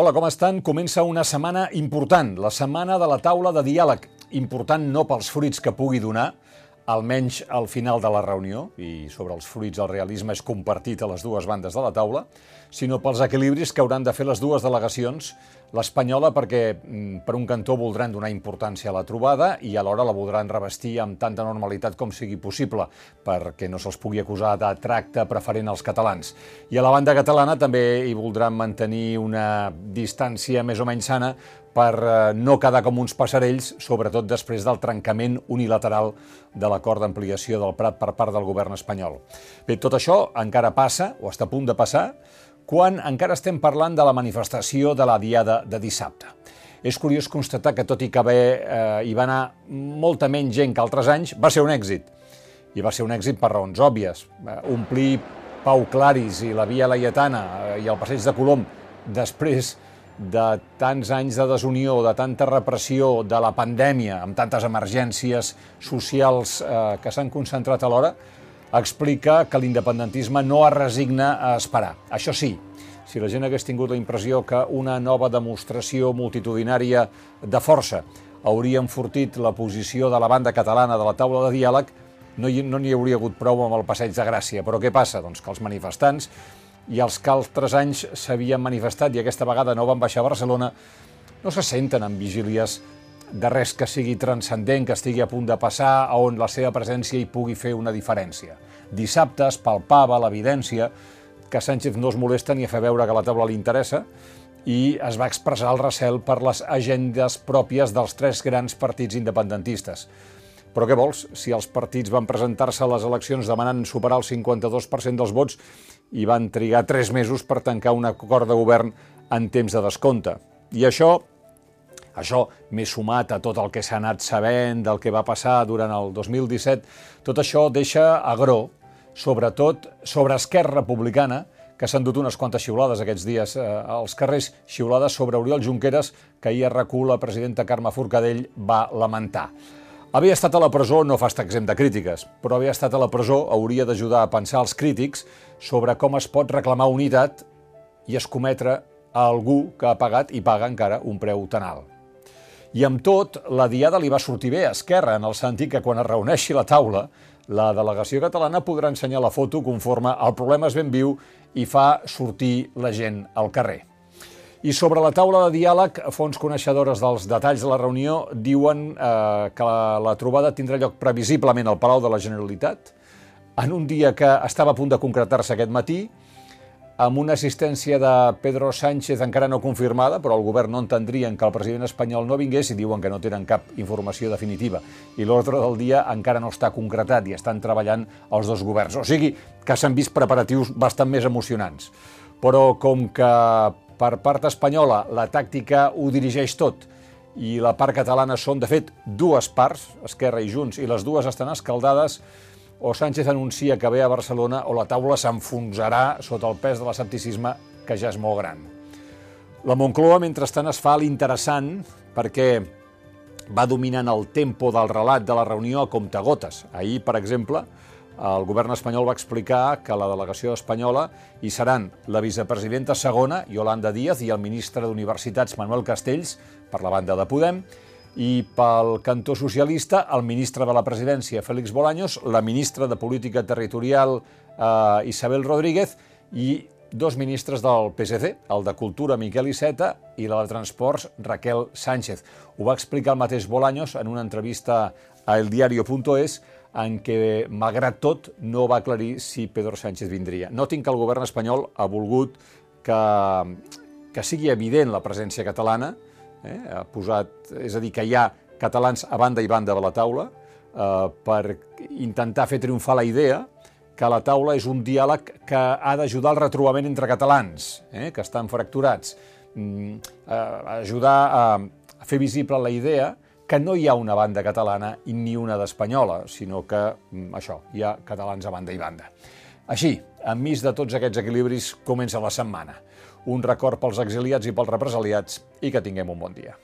Hola, com estan? Comença una setmana important, la setmana de la taula de diàleg. Important no pels fruits que pugui donar, almenys al final de la reunió, i sobre els fruits el realisme és compartit a les dues bandes de la taula, sinó pels equilibris que hauran de fer les dues delegacions, l'espanyola perquè mm, per un cantó voldran donar importància a la trobada i alhora la voldran revestir amb tanta normalitat com sigui possible, perquè no se'ls pugui acusar de tracte preferent als catalans. I a la banda catalana també hi voldran mantenir una distància més o menys sana per eh, no quedar com uns passarells, sobretot després del trencament unilateral de l'acord d'ampliació del Prat per part del govern espanyol. Bé, tot això encara passa, o està a punt de passar, quan encara estem parlant de la manifestació de la diada de dissabte. És curiós constatar que, tot i que bé, eh, hi va anar molta menys gent que altres anys, va ser un èxit. I va ser un èxit per raons òbvies. Eh, omplir Pau Claris i la Via Laietana eh, i el Passeig de Colom després de tants anys de desunió, de tanta repressió, de la pandèmia, amb tantes emergències socials eh, que s'han concentrat alhora, explica que l'independentisme no es resigna a esperar. Això sí, si la gent hagués tingut la impressió que una nova demostració multitudinària de força hauria enfortit la posició de la banda catalana de la taula de diàleg, no n'hi no hauria hagut prou amb el passeig de Gràcia. Però què passa? Doncs que els manifestants i els que altres anys s'havien manifestat i aquesta vegada no van baixar a Barcelona no se senten en vigílies de res que sigui transcendent, que estigui a punt de passar, on la seva presència hi pugui fer una diferència. Dissabte es palpava l'evidència que Sánchez no es molesta ni a fer veure que la taula li interessa i es va expressar el recel per les agendes pròpies dels tres grans partits independentistes. Però què vols? Si els partits van presentar-se a les eleccions demanant superar el 52% dels vots i van trigar tres mesos per tancar un acord de govern en temps de descompte. I això això, més sumat a tot el que s'ha anat sabent del que va passar durant el 2017, tot això deixa agró, sobretot sobre Esquerra Republicana, que s'han dut unes quantes xiulades aquests dies eh, als carrers, xiulades sobre Oriol Junqueras, que ahir a RAC1 la presidenta Carme Forcadell va lamentar. Havia estat a la presó no fa estar exempt de crítiques, però havia estat a la presó hauria d'ajudar a pensar els crítics sobre com es pot reclamar unitat i escometre a algú que ha pagat i paga encara un preu tan alt. I amb tot, la diada li va sortir bé a Esquerra, en el sentit que quan es reuneixi la taula, la delegació catalana podrà ensenyar la foto conforme el problema és ben viu i fa sortir la gent al carrer. I sobre la taula de diàleg, fons coneixedores dels detalls de la reunió diuen eh, que la, la trobada tindrà lloc previsiblement al Palau de la Generalitat, en un dia que estava a punt de concretar-se aquest matí, amb una assistència de Pedro Sánchez encara no confirmada, però el govern no entendrien que el president espanyol no vingués i diuen que no tenen cap informació definitiva. I l'ordre del dia encara no està concretat i estan treballant els dos governs. O sigui, que s'han vist preparatius bastant més emocionants. Però com que per part espanyola la tàctica ho dirigeix tot i la part catalana són, de fet, dues parts, Esquerra i Junts, i les dues estan escaldades, o Sánchez anuncia que ve a Barcelona o la taula s'enfonsarà sota el pes de l'escepticisme que ja és molt gran. La Moncloa, mentrestant, es fa l'interessant perquè va dominant el tempo del relat de la reunió a comptagotes. Ahir, per exemple, el govern espanyol va explicar que la delegació espanyola hi seran la vicepresidenta segona, Yolanda Díaz, i el ministre d'Universitats, Manuel Castells, per la banda de Podem, i pel cantó socialista el ministre de la presidència, Félix Bolaños, la ministra de Política Territorial, eh, Isabel Rodríguez, i dos ministres del PSC, el de Cultura, Miquel Iceta, i la de Transports, Raquel Sánchez. Ho va explicar el mateix Bolaños en una entrevista a eldiario.es en què, malgrat tot, no va aclarir si Pedro Sánchez vindria. Notin que el govern espanyol ha volgut que, que sigui evident la presència catalana, eh? ha posat, és a dir, que hi ha catalans a banda i banda de la taula eh, per intentar fer triomfar la idea que la taula és un diàleg que ha d'ajudar al retrobament entre catalans, eh, que estan fracturats, mm, eh, ajudar a, a fer visible la idea que no hi ha una banda catalana i ni una d'espanyola, sinó que, mm, això, hi ha catalans a banda i banda. Així, enmig de tots aquests equilibris, comença la setmana. Un record pels exiliats i pels represaliats i que tinguem un bon dia.